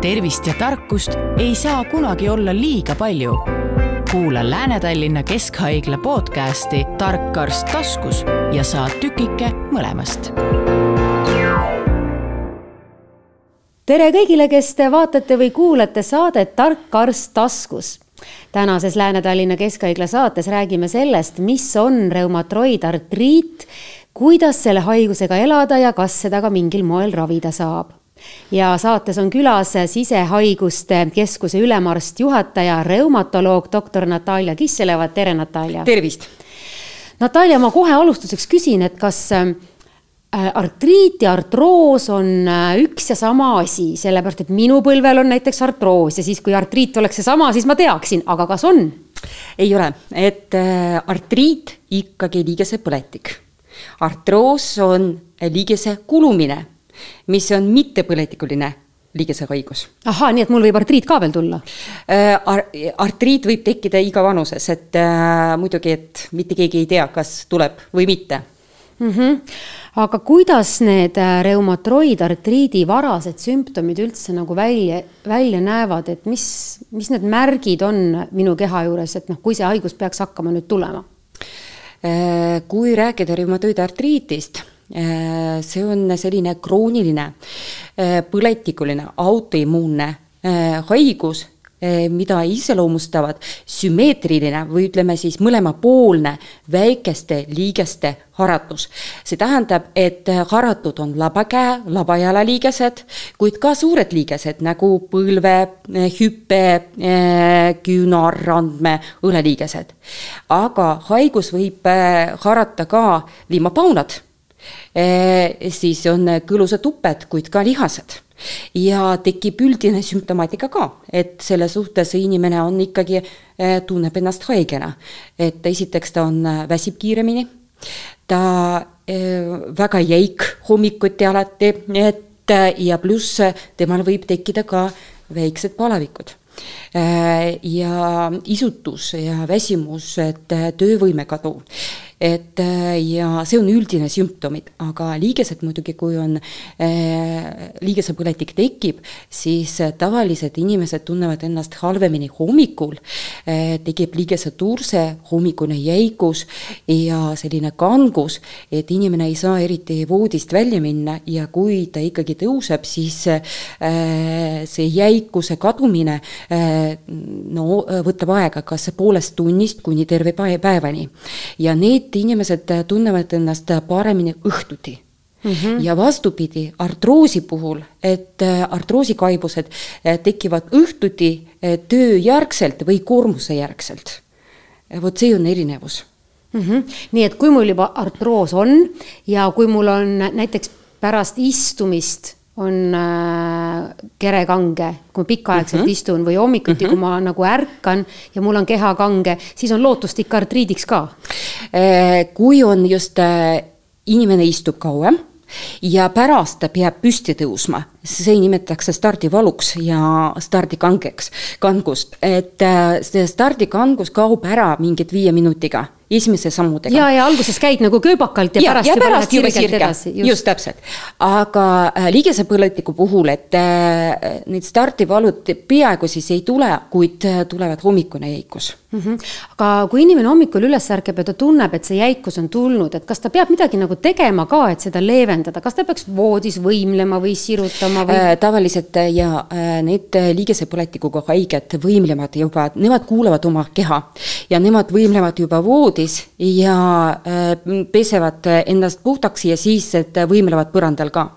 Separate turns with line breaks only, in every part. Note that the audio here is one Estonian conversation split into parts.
tervist ja tarkust ei saa kunagi olla liiga palju. kuula Lääne-Tallinna Keskhaigla podcasti Tark arst taskus ja saa tükike mõlemast.
tere kõigile, kes te vaatate või kuulate saadet Tark arst taskus tänases Lääne-Tallinna Keskhaigla saates räägime sellest, mis on reumatoidartriit, kuidas selle haigusega elada ja kas seda ka mingil moel ravida saab ja saates on külas sisehaiguste keskuse ülemarst, juhataja, reumatoloog, doktor Natalja Kisseleva, tere Natalja.
tervist.
Natalja, ma kohe alustuseks küsin, et kas äh, artriit ja artroos on äh, üks ja sama asi, sellepärast et minu põlvel on näiteks artroos ja siis, kui artriit oleks seesama, siis ma teaksin, aga kas on?
ei ole, et äh, artriit ikkagi liigese põletik. artroos on liigese kulumine mis on mittepõletikuline liigesehaigus.
ahhaa, nii et mul võib artriit ka veel tulla
äh,? Ar-, artriit võib tekkida iga vanuses, et äh, muidugi, et mitte keegi ei tea, kas tuleb või mitte
mm. -hmm. aga kuidas need äh, reumatoidartriidi varased sümptomid üldse nagu välja, välja näevad, et mis, mis need märgid on minu keha juures, et noh, kui see haigus peaks hakkama nüüd tulema?
Äh, kui rääkida reumatoidartriitist see on selline krooniline, äh, põletikuline, autoimmuunne äh, haigus, mida iseloomustavad sümmeetriline või ütleme siis mõlemapoolne väikeste liigeste haratus. see tähendab, et haratud on labakäe, labajala liigesed, kuid ka suured liigesed nagu põlve, hüppe, küünar, randme, õleliigesed. aga haigus võib harata ka liimapaunad siis on kõlusad tuped, kuid ka lihased. Ja tekib üldine sümptomaatika ka, et selle suhtes inimene on ikkagi, eh, tunneb ennast haigena. et esiteks ta on, eh, väsib kiiremini, ta väga jäik hommikuti alati, et ja pluss temal võib tekkida ka väiksed palavikud. Ja isutus ja väsimus, et töövõime kadu et äh, ja see on üldine sümptomid, aga liigesed muidugi, kui on äh,, liigesepõletik tekib, siis äh, tavalised inimesed tunnevad ennast halvemini hommikul tekib liigeseturse, hommikune jäigus ja selline kangus, et inimene ei saa eriti voodist välja minna ja kui ta ikkagi tõuseb, siis äh, see jäikuse kadumine äh, no võtab aega kas poolest tunnist kuni terve päevani. Ja need inimesed tunnevad ennast paremini õhtuti Mm -hmm. ja vastupidi, artroosi puhul, et äh, artroosikaibused äh, tekivad õhtuti äh, tööjärgselt või koormuse järgselt. vot see on erinevus
mm. -hmm. nii et kui mul juba artroos on ja kui mul on näiteks pärast istumist on kere kange, kui ma pikaaegselt mm -hmm. istun või hommikuti mm, -hmm. kui ma nagu ärkan ja mul on keha kange, siis on lootust ikka artriidiks ka.
Kui on just inimene istub kauem ja pärast ta peab püsti tõusma, see nimetatakse stardivaluks ja stardikangeks, kangust, et äh, see stardikangus kaob ära mingit viie minutiga esimese sammudega.
ja, ja alguses käid nagu kööbakalt ja, ja pärast
ja juba lähed sirgelt edasi. just täpselt, aga äh, liigesepõletiku puhul, et äh, need stardivalud peaaegu siis ei tule, kuid äh, tulevad hommikune jäikus
mm. -hmm. aga kui inimene hommikul üles ärkab ja ta tunneb, et see jäikus on tulnud, et kas ta peab midagi nagu tegema ka, et seda leevendada, kas ta peaks voodis võimlema või sirutama või
äh,? tavaliselt ja äh, need liigesepõletikuga haiged võimlevad juba, nemad kuulavad oma keha ja nemad võimlevad juba voodis ja äh, pesevad ennast puhtaks ja siis võimlevad põrandal ka.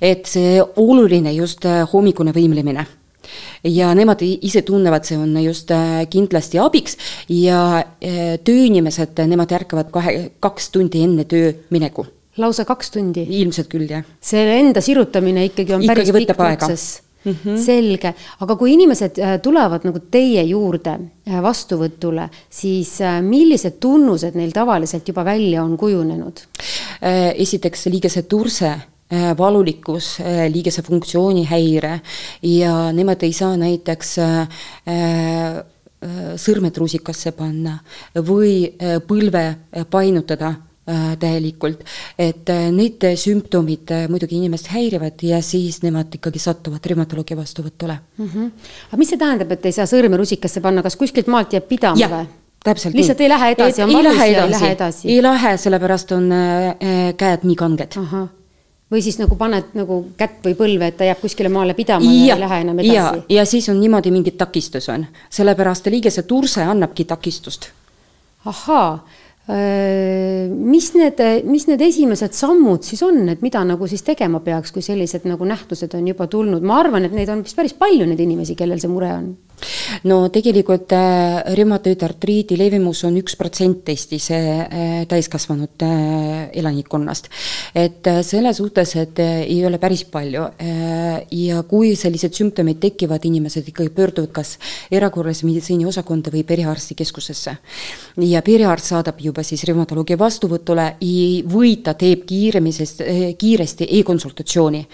et see oluline just äh, hommikune võimlemine ja nemad ise tunnevad, see on just äh, kindlasti abiks ja tööinimesed, nemad ärkavad kahe, kaks tundi enne töömineku.
Lausa kaks tundi?
ilmselt küll, jah.
selle enda sirutamine ikkagi on ikkagi päris pikk protsess Mm -hmm. selge, aga kui inimesed äh, tulevad nagu teie juurde äh, vastuvõtule, siis äh, millised tunnused neil tavaliselt juba välja on kujunenud?
esiteks liigese turse valulikkus, liigese funktsioonihäire ja nemad ei saa näiteks sõrmed rusikasse panna või põlve painutada täielikult, et äh, need sümptomid äh, muidugi inimest häirivad ja siis nemad ikkagi satuvad reumatoloogi vastuvõtule
mm. -hmm. aga mis see tähendab, et ei saa sõrme rusikasse panna, kas kuskilt maalt jääb pidama või?
täpselt
lihtsalt
nii.
ei lähe edasi, on valus ja ei lähe edasi?
ei lähe, sellepärast on äh, käed nii kanged.
või siis nagu paned nagu kätt või põlve, et ta jääb kuskile maale pidama ja, ja ei lähe enam edasi?
ja, siis on niimoodi mingi takistus on, sellepärast liigese turse annabki takistust.
ahaa Äh, mis need, mis need esimesed sammud siis on, et mida nagu siis tegema peaks, kui sellised nagu nähtused on juba tulnud, ma arvan, et neid on vist päris palju, neid inimesi, kellel see mure on
no tegelikult äh, reumatoidartriidi levimus on üks protsent Eestis äh, täiskasvanud äh, elanikkonnast. et äh, selle suhtes, et ei ole päris palju ja kui sellised sümptomid tekivad, inimesed ikkagi pöörduvad kas erakorralise meditsiini osakonda või perearstikeskusesse. ja perearst saadab juba siis reumatoloogi vastuvõtule või ta teeb kiiremini, sest äh, kiiresti e-konsultatsiooni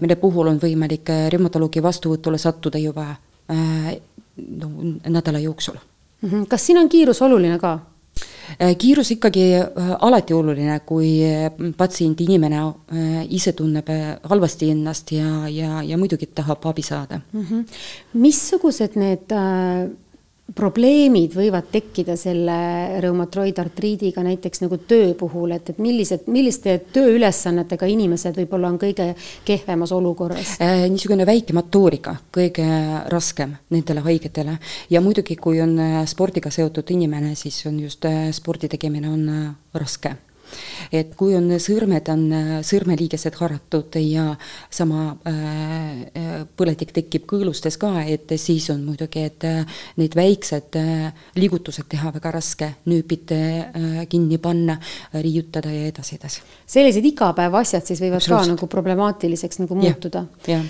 mille puhul on võimalik reumatoloogi vastuvõtule sattuda juba no nädala jooksul.
Mhm. kas siin on kiirus oluline ka?
Äh, kiirus ikkagi äh, alati oluline, kui patsient, inimene ise tunneb halvasti ennast ja, ja, ja muidugi tahab abi saada mm. -hmm.
missugused need äh, probleemid võivad tekkida selle reumatoidartriidiga näiteks nagu töö puhul, et, et millised, milliste tööülesannetega inimesed võib-olla on kõige kehvemas olukorras
äh,? niisugune väike motoorika, kõige raskem nendele haigetele ja muidugi, kui on äh, spordiga seotud inimene, siis on just äh, spordi tegemine on äh, raske et kui on sõrmed, on sõrmeliigesed haratud ja sama äh, põletik tekib kõõlustes ka, et siis on muidugi, et äh, need väiksed äh, liigutused teha väga raske, nööpid äh, kinni panna, riiutada ja edasi, edasi.
sellised igapäevaasjad siis võivad Absolut. ka nagu problemaatiliseks nagu muutuda?
jah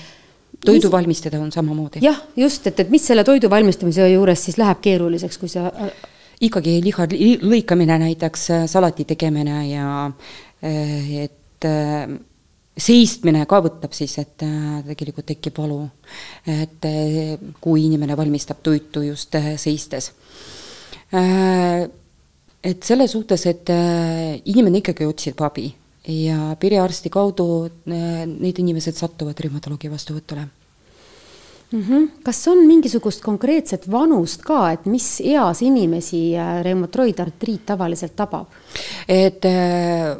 toidu mis... valmistada on samamoodi.
jah, just, et, et mis selle toidu valmistamise juures siis läheb keeruliseks, kui sa
ikkagi liha lõikamine näiteks, äh, salati tegemine ja äh, et äh, seistmine ka võtab siis, et tegelikult tekib valu. et kui inimene valmistab toitu just seistes. et selle suhtes, et inimene ikkagi otsib abi ja perearsti kaudu need inimesed satuvad reumatoloogi vastuvõtule
mm. -hmm. kas on mingisugust konkreetset vanust ka, et mis eas inimesi äh, reumatoidartriit tavaliselt tabab?
et äh,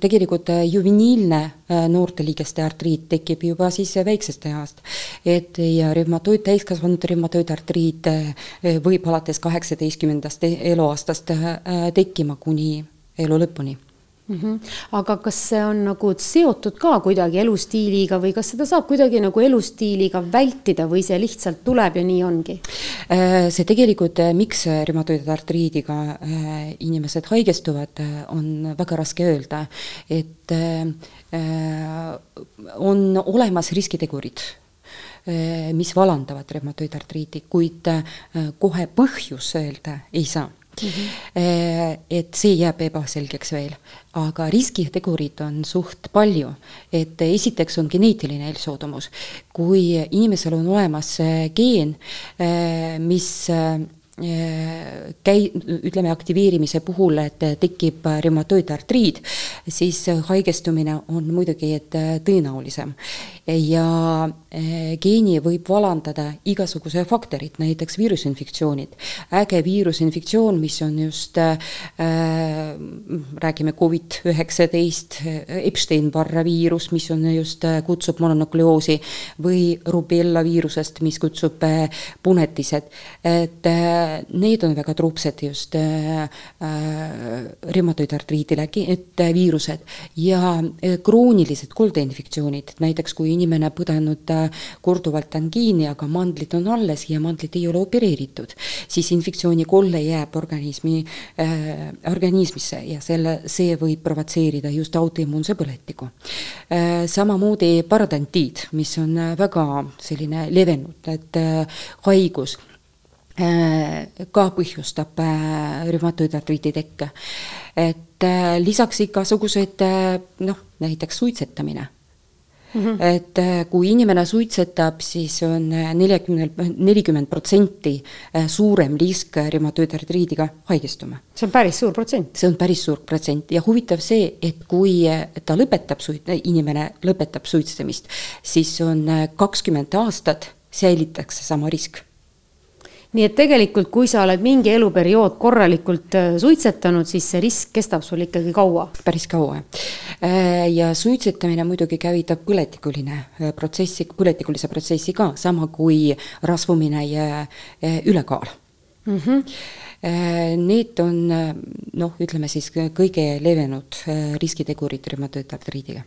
tegelikult äh, juveniilne noorteliigeste artriit tekib juba siis väiksest east. et ja reumatoid, täiskasvanud reumatoidartriit võib alates kaheksateistkümnendast eluaastast tekkima kuni elu lõpuni
mm. -hmm. aga kas see on nagu seotud ka kuidagi elustiiliga või kas seda saab kuidagi nagu elustiiliga vältida või see lihtsalt tuleb ja nii ongi?
Äh, see tegelikult, äh, miks äh, inimesed haigestuvad, on väga raske öelda, et on olemas riskitegurid mis vallandavad reumatoidartriiti, kuid kohe põhjus öelda ei saa Mm -hmm. et see jääb ebaselgeks veel, aga riskitegurid on suht palju. et esiteks on geneetiline eelsoodumus. kui inimesel on olemas geen, eh, mis eh, käi-, ütleme aktiveerimise puhul, et tekib reumatoidartriid, siis haigestumine on muidugi, tõenäolisem. ja geeni võib vallandada igasuguse faktorid, näiteks viirusinfektsioonid. äge viirusinfektsioon, mis on just äh,, räägime Covid-19, Epstein-Barre viirus, mis on just, kutsub mononukleoosi, või rubella viirusest, mis kutsub punetised, et äh, need on väga trupsed just äh, äh, reumatoidartriidile, et äh, viirused ja kroonilised koldeinfektsioonid, näiteks kui inimene põdenud korduvalt angiini, aga mandlid on alles ja mandlid ei ole opereeritud, siis infektsioonikolle jääb organismi äh,, organismisse ja selle, see võib provotseerida just autoimmuunse põletiku äh,. samamoodi parodontiid, mis on väga selline levenud, et äh, haigus Äh, ka põhjustab äh, rühmatoidartriidi tekke. et äh, lisaks igasugused noh, näiteks suitsetamine mm. -hmm. et äh, kui inimene suitsetab, siis on neljakümne, nelikümmend protsenti suurem risk reumatoidartriidiga haigestuma.
see on päris suur protsent.
see on päris suur protsent ja huvitav see, et kui ta lõpetab suit-, inimene lõpetab suitsetamist, siis on kakskümmend aastat säilitakse sama risk
nii et tegelikult, kui sa oled mingi eluperiood korralikult äh, suitsetanud, siis see risk kestab sul ikkagi kaua.
päris kaua. Äh, ja suitsetamine muidugi käivitab põletikuline äh, protsessi, põletikulise protsessi ka, sama kui rasvumine ja ülekaal mm. -hmm need on äh, noh, ütleme siis kõige levenud äh, riskitegurid reumatoidartriidiga.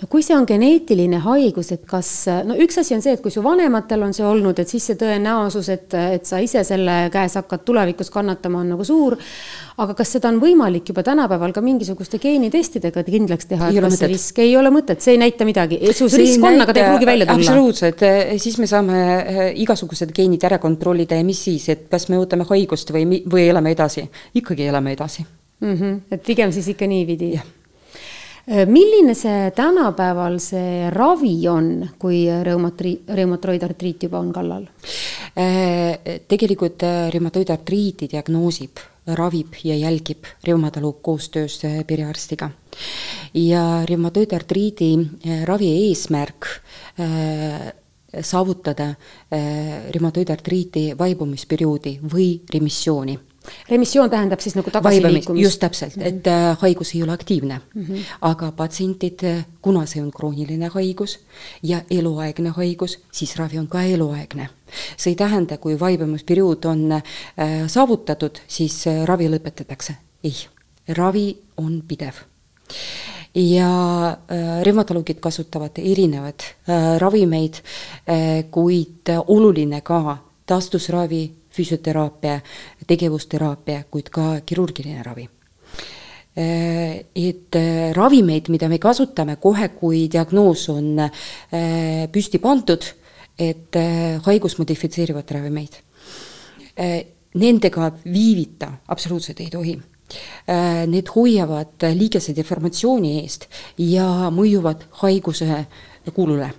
no kui see on geneetiline haigus, et kas, no üks asi on see, et kui su vanematel on see olnud, et siis see tõenäosus, et, et sa ise selle käes hakkad tulevikus kannatama, on nagu suur aga kas seda on võimalik juba tänapäeval ka mingisuguste geenitestidega kindlaks teha, et kas see risk ei ole mõtet, see ei näita midagi, su risk on, aga ta ei pruugi välja tulla?
absoluutselt, siis me saame igasugused geenid ära kontrollida ja mis siis, et kas me võtame haigust või, või elame edasi, ikkagi elame edasi
mm. -hmm. et pigem siis ikka niipidi? Eh, milline see tänapäeval see ravi on, kui reumatri-, reumatoidartriit juba on kallal?
Eh, tegelikult reumatoidartriiti diagnoosib ravib ja jälgib reumatoloog koostöös äh, perearstiga. ja reumatoidartriidi äh, ravi eesmärk äh, saavutada reumatoidartriiti vaibumisperioodi või remissiooni
remissioon tähendab siis nagu tagasiliikumist?
just täpselt, et äh, haigus ei ole aktiivne mm. -hmm. aga patsientid, kuna see on krooniline haigus ja eluaegne haigus, siis ravi on ka eluaegne. see ei tähenda, kui vaibumisperiood on äh, saavutatud, siis äh, ravi lõpetatakse. ei, ravi on pidev ja äh, reumatoloogid kasutavad erinevaid äh, ravimeid äh,, kuid oluline ka taastusravi füsioteraapia, tegevusteraapia, kuid ka kirurgiline ravi et ravimeid, mida me kasutame kohe, kui diagnoos on püsti pandud, et haigust modifitseerivad ravimeid. Nendega viivita absoluutselt ei tohi. Need hoiavad liigese deformatsiooni eest ja mõjuvad haiguse kulule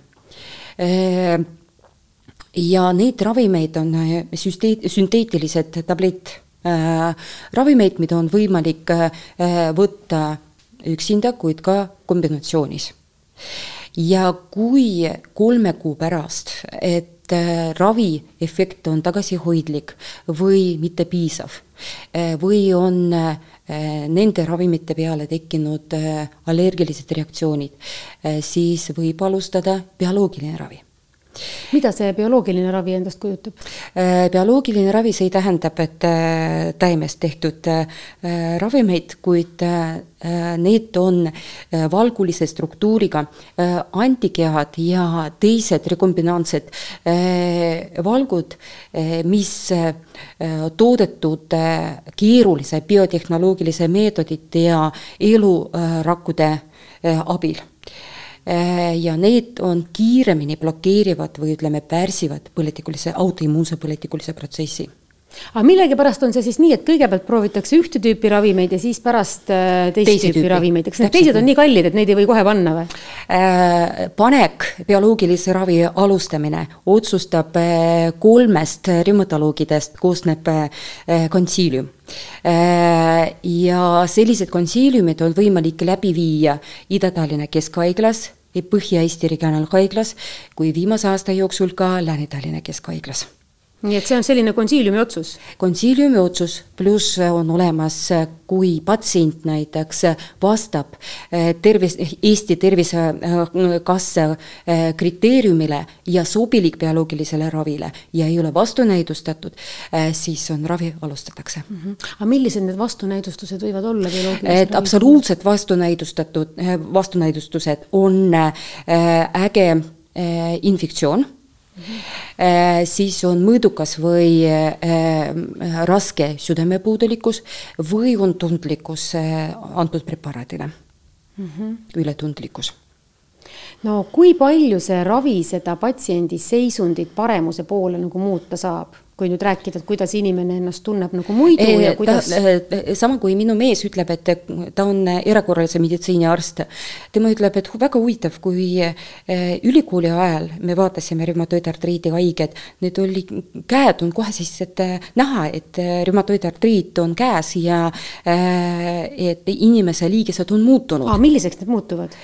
ja neid ravimeid on äh, süsteet-, sünteetilised tablett äh,, ravimeid, mida on võimalik äh, võtta üksinda, kuid ka kombinatsioonis. ja kui kolme kuu pärast, et äh, raviefekt on tagasihoidlik või mitte piisav. Äh, või on äh, nende ravimite peale tekkinud allergilised reaktsioonid, siis võib alustada bioloogiline ravi
mida see bioloogiline ravi endast kujutab?
Äh, bioloogiline ravi, see tähendab, et äh, taimest tehtud äh, ravimeid, kuid need on valgulise struktuuriga antikehad ja teised rekombinantsed valgud, mis toodetud keerulise biotehnoloogilise meetodite ja elurakkude abil ja need on kiiremini blokeerivad või ütleme, pärsivad põletikulise, autoimmuunse põletikulise protsessi.
Aga millegipärast on see siis nii, et kõigepealt proovitakse ühte tüüpi ravimeid ja siis pärast äh, teist Teisi tüüpi, tüüpi. ravimeid, kas need teised on nii. kallid, et neid ei või kohe panna või?
Äh,? panek, bioloogilise ravi alustamine otsustab äh, kolmest reumatoloogidest koosneb äh, konsiilium. Äh, ja sellised konsiiliumid on võimalik läbi viia Ida-Tallinna Keskhaiglas Põhja-Eesti Regionaalhaiglas kui viimase aasta jooksul ka Lääne-Tallinna Keskhaiglas
nii et see on selline konsiiliumi otsus?
konsiiliumi otsus, pluss on olemas, kui patsient näiteks vastab eh, tervis, Eesti Tervisekassa eh, kriteeriumile ja sobilik bioloogilisele ravile ja ei ole vastunäidustatud, eh, siis on ravi alustatakse mm.
-hmm. aga millised need vastunäidustused võivad olla
bioloogilisel et absoluutselt vastunäidustatud, vastunäidustused on äge infektsioon siis on mõõdukas või äh, raske südamepuudulikkus või on tundlikkus äh, antud preparaadile mm, -hmm. ületundlikkus
no kui palju see ravi seda patsiendi seisundit paremuse poole nagu muuta saab? Kui nüüd rääkida, et kuidas inimene ennast tunneb nagu muidu e, ja kuidas?
sama kui minu mees ütleb, et ta on erakorralise meditsiini arst. tema ütleb, et väga huvitav, kui ülikooli ajal me vaatasime reumatoidartriidi haiged, need oli, käed on kohe siis, et näha, et reumatoidartriit on käes ja et inimese liigesed on muutunud.
milliseks need muutuvad?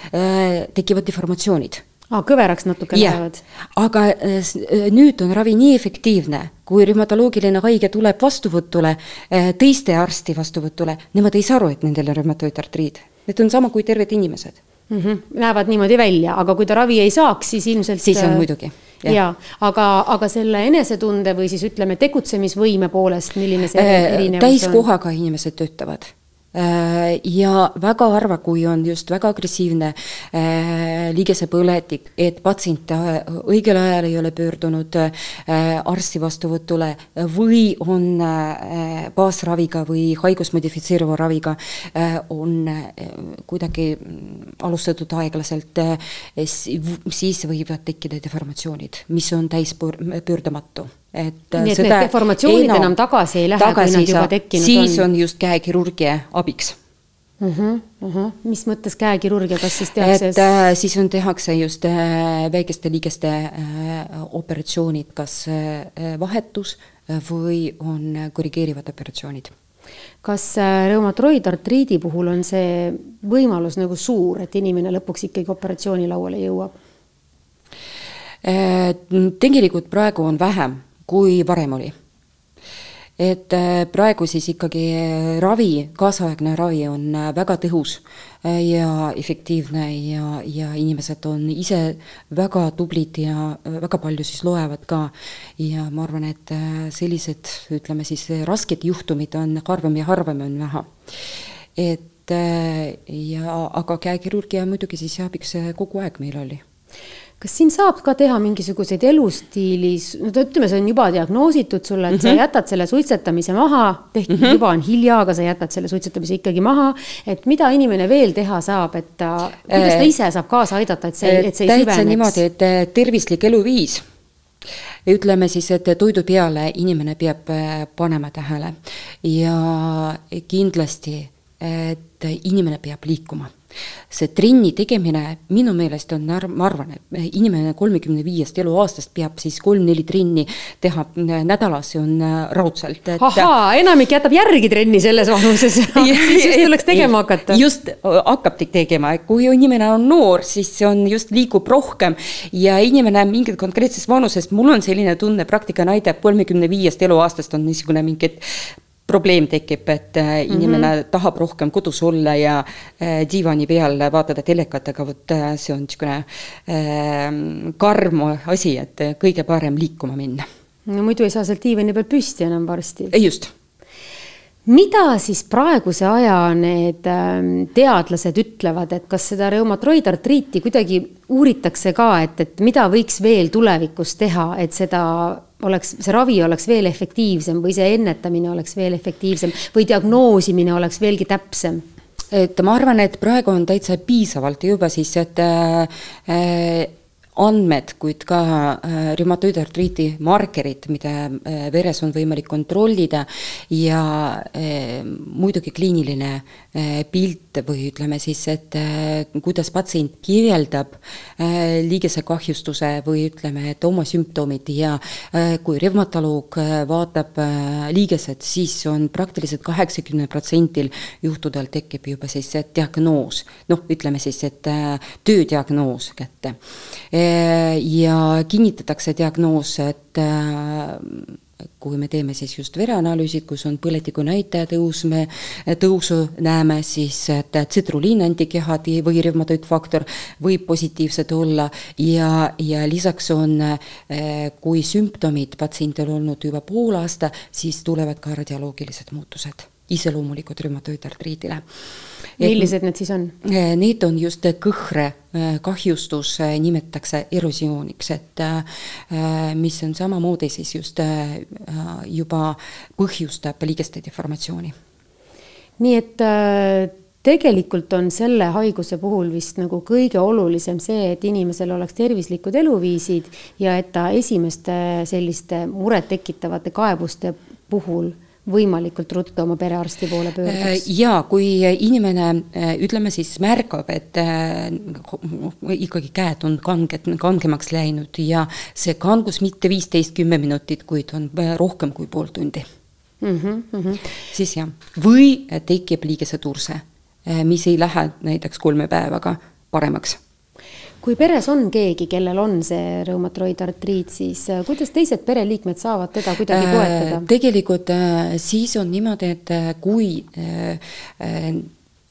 tekivad deformatsioonid
aa, kõveraks natuke lähevad.
aga äh, äh, nüüd on ravi nii efektiivne, kui rheumatoloogiline haige tuleb vastuvõtule, äh, teiste arsti vastuvõtule, nemad ei saa aru, et nendel on rheumatoidartriid. Need on sama kui terved inimesed
mm. -hmm. Näevad niimoodi välja, aga kui ta ravi ei saaks, siis ilmselt
siis on muidugi
jaa, aga, aga selle enesetunde või siis ütleme, tegutsemisvõime poolest, milline see erinevus
on? täiskohaga inimesed töötavad ja väga harva, kui on just väga agressiivne äh, liigesepõletik, et patsient äh, õigel ajal ei ole pöördunud arsti vastuvõtule või on baasraviga või haigust modifitseeruva raviga, on kuidagi alustatud aeglaselt, siis võivad tekkida deformatsioonid, mis on täispöördumatu
et nii et need deformatsioonid no, enam tagasi ei lähe, kui nad juba tekkinud
siis on? siis on just käekirurgia abiks
uh. -huh, uh -huh. mis mõttes käekirurgia, kas siis tehakse?
et äh, siis on, tehakse just äh, väikeste liigeste äh, operatsioonid, kas äh, vahetus äh, või on korrigeerivad operatsioonid
kas äh, reumatoidartriidi puhul on see võimalus nagu suur, et inimene lõpuks ikkagi operatsioonilauale jõuab?
Äh, tegelikult praegu on vähem kui varem oli. et äh, praegu siis ikkagi äh, ravi, kaasaegne ravi on äh, väga tõhus ja efektiivne ja, ja inimesed on ise väga tublid ja väga palju siis loevad ka. ja ma arvan, et sellised, ütleme siis rasked juhtumid on harvem ja harvem on näha. et ja, aga käekirurgia muidugi siis abiks kogu aeg meil oli
kas siin saab ka teha mingisuguseid elustiilis, no ütleme, see on juba diagnoositud sulle, et mm -hmm. sa mhm. jätad selle suitsetamise maha, tehti mm -hmm. juba on hilja, aga sa jätad selle suitsetamise ikkagi maha. et mida inimene veel teha saab, et ta, kuidas ta äh, ise saab kaasa aidata, et see, et see
ei süveneks? niimoodi, et äh, tervislik eluviis ütleme siis, et toidu peale inimene peab äh, panema tähele ja kindlasti, et inimene peab liikuma see trenni tegemine minu meelest on, ma arvan, et inimene kolmekümne viiest eluaastast peab siis kolm-neli trenni teha nädalas, see on äh, raudselt
et.... ahaa, enamik jätab järgi trenni selles vanuses. Siis just tuleks tegema hakata.
just, hakkab tegema, kui inimene on noor, siis see on just, liigub rohkem. Ja inimene mingit konkreetses vanuses, mul on selline tunne, praktika näitab, kolmekümne viiest eluaastast on niisugune mingid probleem tekib, et äh, inimene mm -hmm. tahab rohkem kodus olla ja äh, diivani peal vaatada telekat, aga vot äh, see on niisugune äh, karm asi, et kõige parem liikuma minna.
no muidu ei saa sealt diivani peal püsti enam varsti.
just
mida siis praeguse aja need ähm, teadlased ütlevad, et kas seda reumatoidartriiti kuidagi uuritakse ka, et, et mida võiks veel tulevikus teha, et seda oleks, see ravi oleks veel efektiivsem või see ennetamine oleks veel efektiivsem või diagnoosimine oleks veelgi täpsem?
et ma arvan, et praegu on täitsa piisavalt juba siis, et äh, andmed, kuid ka äh, rheumatoidartriiti markerid, mida äh, veres on võimalik kontrollida ja äh, muidugi kliiniline pilt või ütleme siis, et kuidas patsient kirjeldab liigesekahjustuse või ütleme, et oma sümptomid ja kui reumatoloog vaatab liigesed, siis on praktiliselt kaheksakümnel protsendil juhtudel tekib juba siis diagnoos, noh, ütleme siis, et töödiagnoos kätte ja kinnitatakse diagnoos, et äh, kui me teeme siis just vereanalüüsid, kus on põletiku näitaja tõus, me tõusu näeme, siis et tsitruliin antikehad või revmatoidfaktor võib positiivsed olla. Ja, ja lisaks on, äh, kui sümptomid patsiendil olnud juba pool aasta, siis tulevad ka radioloogilised muutused iseloomulikud rheumatoidartriidile.
millised need siis on?
Eh, need on just kõhre eh, kahjustus, eh, nimetatakse erosiooniks, et mis on samamoodi siis just juba põhjustab liigeste deformatsiooni.
nii et tegelikult on selle haiguse puhul vist nagu kõige olulisem see, et inimesel oleks tervislikud eluviisid ja et ta esimeste selliste murettekitavate kaebuste puhul võimalikult ruttu oma perearsti poole pöörduks?
jaa, kui inimene ütleme siis märkab, et äh, ikkagi käed on kanged, kangemaks läinud ja see kangus mitte viisteist, kümme minutit, kuid on rohkem kui pool tundi mm. -hmm, mm -hmm. siis jah, või tekib liigese turse, mis ei lähe näiteks kolme päevaga paremaks
kui peres on keegi, kellel on see reumatoidartriit, siis äh, kuidas teised pereliikmed saavad teda kuidagi toetada?
Äh, tegelikult äh, siis on niimoodi, et kui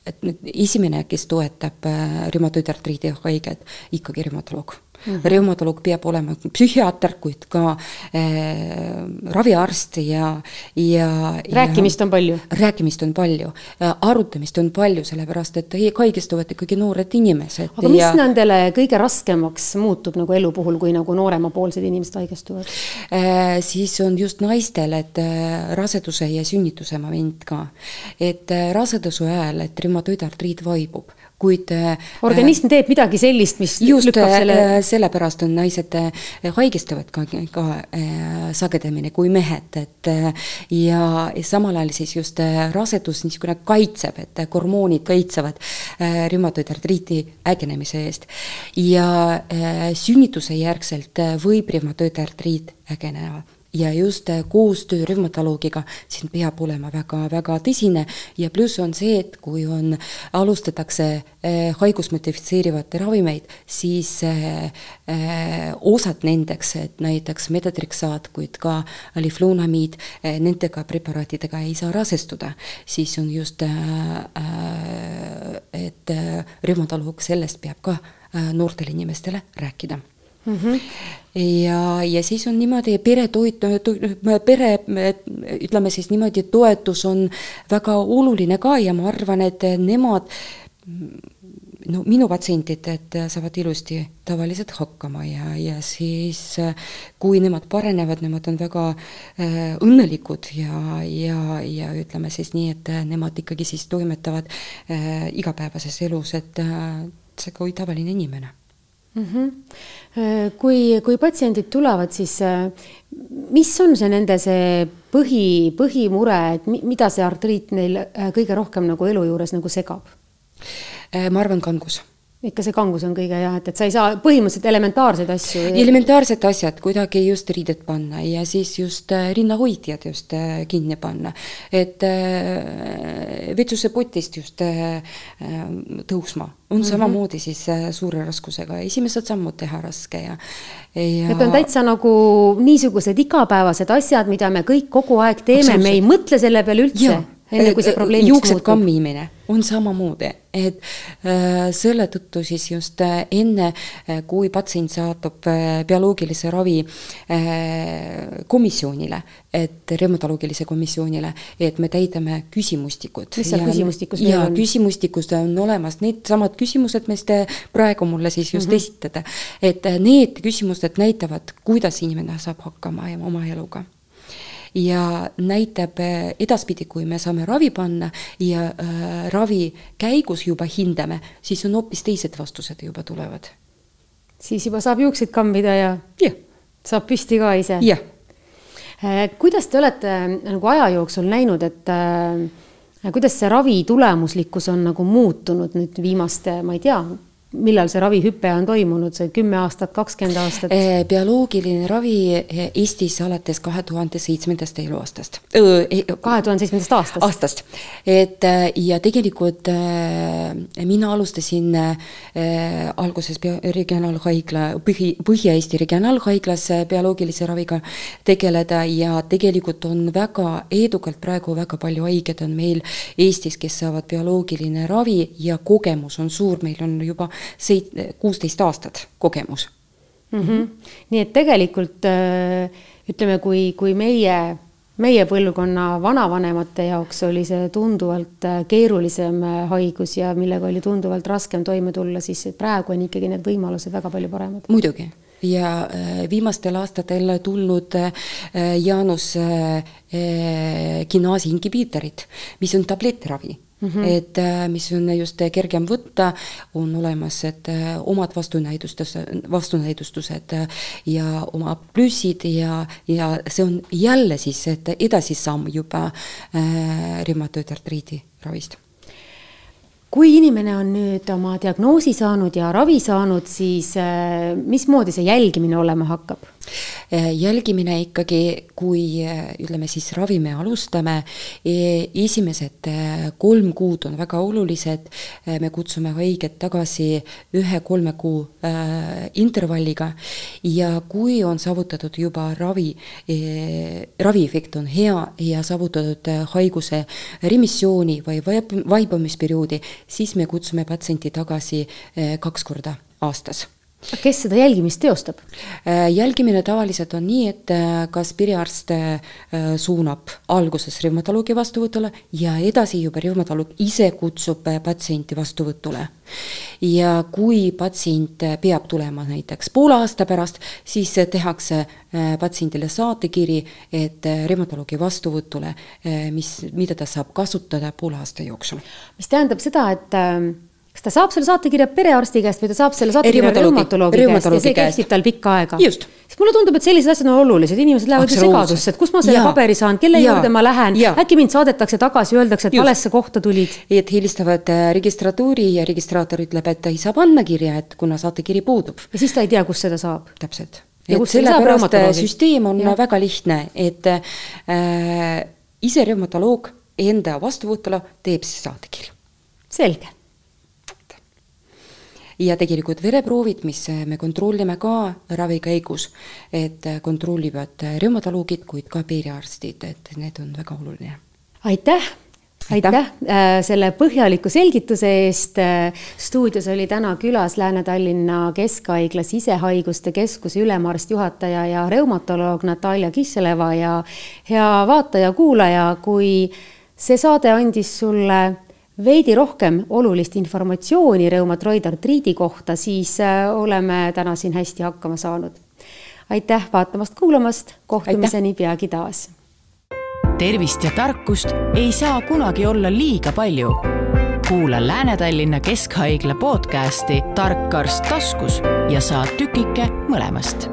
et esimene, kes toetab reumatoidartriidi haiget, ikkagi reumatoloog mm. -hmm. reumatoloog peab olema psühhiaater, kuid ka äh, raviarst ja, ja
rääkimist ja, on palju?
rääkimist on palju, äh, arutamist on palju, sellepärast et haigestuvad ikkagi noored inimesed.
aga mis ja... nendele kõige raskemaks muutub nagu elu puhul, kui nagu nooremapoolsed inimesed haigestuvad
äh,? siis on just naistel, et äh, raseduse ja sünnituse moment ka. et äh, raseduse ajal, et reumatoidartriit vaibub kuid
äh, organism teeb midagi sellist, mis
just lükkab äh, selle sellepärast on naised äh, haigestuvad ka, ka sagedamini kui mehed, et ja samal ajal siis just rasedus niisugune kaitseb, et hormoonid kaitsevad reumatoidartriiti ägenemise eest. ja sünnituse järgselt võib reumatoidartriit ägeneda ja just äh, koostöö reumatoloogiga siin peab olema väga-väga tõsine. Ja pluss on see, et kui on, alustatakse äh, haigust modifitseerivate ravimeid, siis äh, osad nendeks, et näiteks metatriksaat, kuid ka liflunamiid, nendega preparaatidega ei saa rasestuda, siis on just, et reumatoloog sellest peab ka noortele inimestele rääkida mm. -hmm. ja, ja siis on niimoodi peretoit, pere, ütleme siis niimoodi, toetus on väga oluline ka ja ma arvan, et nemad no minu patsientid, et saavad ilusti tavaliselt hakkama ja, ja siis kui nemad paranevad, nemad on väga äh, õnnelikud ja, ja, ja ütleme siis nii, et nemad ikkagi siis toimetavad äh, igapäevases elus, et äh, see kui tavaline inimene
mm. -hmm. kui, kui patsiendid tulevad, siis äh, mis on see nende see põhi, põhimure, et mida see artriit neil äh, kõige rohkem nagu elu juures nagu segab?
ma arvan, kangus
ikka see kangus on kõige jah, et, et sa ei saa põhimõtteliselt elementaarseid asju.
elementaarsed asjad kuidagi just riided panna ja siis just äh, rinnahoidjad just äh, kinni panna. et äh, vetsusepotist just tõusma on mm -hmm. samamoodi siis suure raskusega, esimesed sammud teha raske ja,
ja. et on täitsa nagu niisugused igapäevased asjad, mida me kõik kogu aeg teeme, me ei mõtle selle peale üldse enne kui see probleemiks
muutub. juuksed kammimine on samamoodi, et äh, selle tõttu siis just äh, enne äh,, kui patsient saadab äh, bioloogilise ravi äh, komisjonile, et reumatoloogilise komisjonile, et me täidame küsimustikud.
mis seal küsimustikus
meil on? küsimustikus on olemas needsamad küsimused, mis te praegu mulle siis just mm -hmm. esitate. et äh, need küsimused näitavad, kuidas inimene saab hakkama oma eluga ja näitab äh, edaspidi, kui me saame ravi panna ja äh, ravi käigus juba hindame, siis on hoopis teised vastused juba tulevad.
siis juba saab juukseid kambida ja, ja. saab püsti ka ise?
jah
äh,. kuidas te olete nagu aja jooksul näinud, et äh, kuidas see ravi tulemuslikkus on nagu muutunud nüüd viimaste, ma ei tea, millal see ravihüpe on toimunud, see kümme aastat, kakskümmend aastat?
Eh, bioloogiline ravi eh, Eestis alates kahe tuhande seitsmendast eluaastast.
kahe tuhande seitsmendast aastast?
aastast, et ja tegelikult mina alustasin äh, alguses regionaalhaigla, põhi, Põhja-Eesti Regionaalhaiglas bioloogilise raviga tegeleda ja tegelikult on väga edukalt praegu väga palju haigeid on meil Eestis, kes saavad bioloogiline ravi ja kogemus on suur, meil on juba seit-, kuusteist aastat kogemus
mm. -hmm. nii et tegelikult äh, ütleme, kui, kui meie, meie põlvkonna vanavanemate jaoks oli see tunduvalt äh, keerulisem äh, haigus ja millega oli tunduvalt raskem toime tulla, siis praegu on ikkagi need võimalused väga palju paremad.
muidugi ja viimastel aastatel tulnud Jaanus gimnaasi inhibiitorid, mis on tabletiravi mm, -hmm. et mis on just kergem võtta, on olemas, et omad vastunäidustus, vastunäidustused ja oma plussid ja, ja see on jälle siis, et edasisamm juba äh, reumatoidartriidi ravist
kui inimene on nüüd oma diagnoosi saanud ja ravi saanud, siis mismoodi see jälgimine olema hakkab?
Äh, jälgimine ikkagi, kui äh, ütleme siis ravi me alustame, e, esimesed äh, kolm kuud on väga olulised, me kutsume haiget tagasi ühe-kolme kuu intervalliga. Ja kui on saavutatud juba ravi, e, raviefekt on hea ja saavutatud haiguse remissiooni või vaibumisperioodi, siis me kutsume patsienti tagasi kaks korda aastas
kes seda jälgimist teostab?
Äh, jälgimine tavaliselt on nii, et äh, kas perearst äh, suunab alguses reumatoloogi vastuvõtule ja edasi juba reumatoloog ise kutsub patsienti vastuvõtule. ja kui patsient peab tulema näiteks poole aasta pärast, siis tehakse patsiendile saatekiri, et reumatoloogi vastuvõtule, mis, mida ta saab kasutada poole aasta jooksul.
mis tähendab seda, et kas ta saab selle saatekirja perearsti käest või ta saab selle saatekirja reumatoloogi käest ja see kehtib tal pikka aega? siis mulle tundub, et sellised asjad on olulised, inimesed lähevad ju segadusse, et kus ma selle ja. paberi saan, kelle ja. juurde ma lähen, äkki mind saadetakse tagasi, öeldakse, et Just. valesse kohta tulid.
et helistavad äh, registratuuri ja registraator ütleb, et ta ei saa panna kirja, et kuna saatekiri puudub.
ja siis ta ei tea, kust seda saab.
täpselt. et sellepärast äh, süsteem on ja. väga lihtne, et äh, ise reumatoloog enda vastuvõtule teeb siis saatekirja.
selge
ja tegelikult vereproovid, mis me kontrollime ka ravi käigus, et kontrollivad reumatoloogid, kuid ka perearstid, et need on väga oluline.
aitäh aitäh äh, selle põhjaliku selgituse eest. stuudios oli täna külas Lääne-Tallinna Keskhaigla sisehaiguste keskuse ülemarst, juhataja ja reumatoloog Natalja Kisseleva ja hea vaataja-kuulaja, kui see saade andis sulle veidi rohkem olulist informatsiooni reumatroidartriidi kohta, siis äh, oleme täna siin hästi hakkama saanud. aitäh vaatamast-kuulamast, kohtumiseni peagi taas.
tervist ja tarkust ei saa kunagi olla liiga palju. kuula Lääne-Tallinna Keskhaigla podcasti Tark arst taskus ja saad tükike mõlemast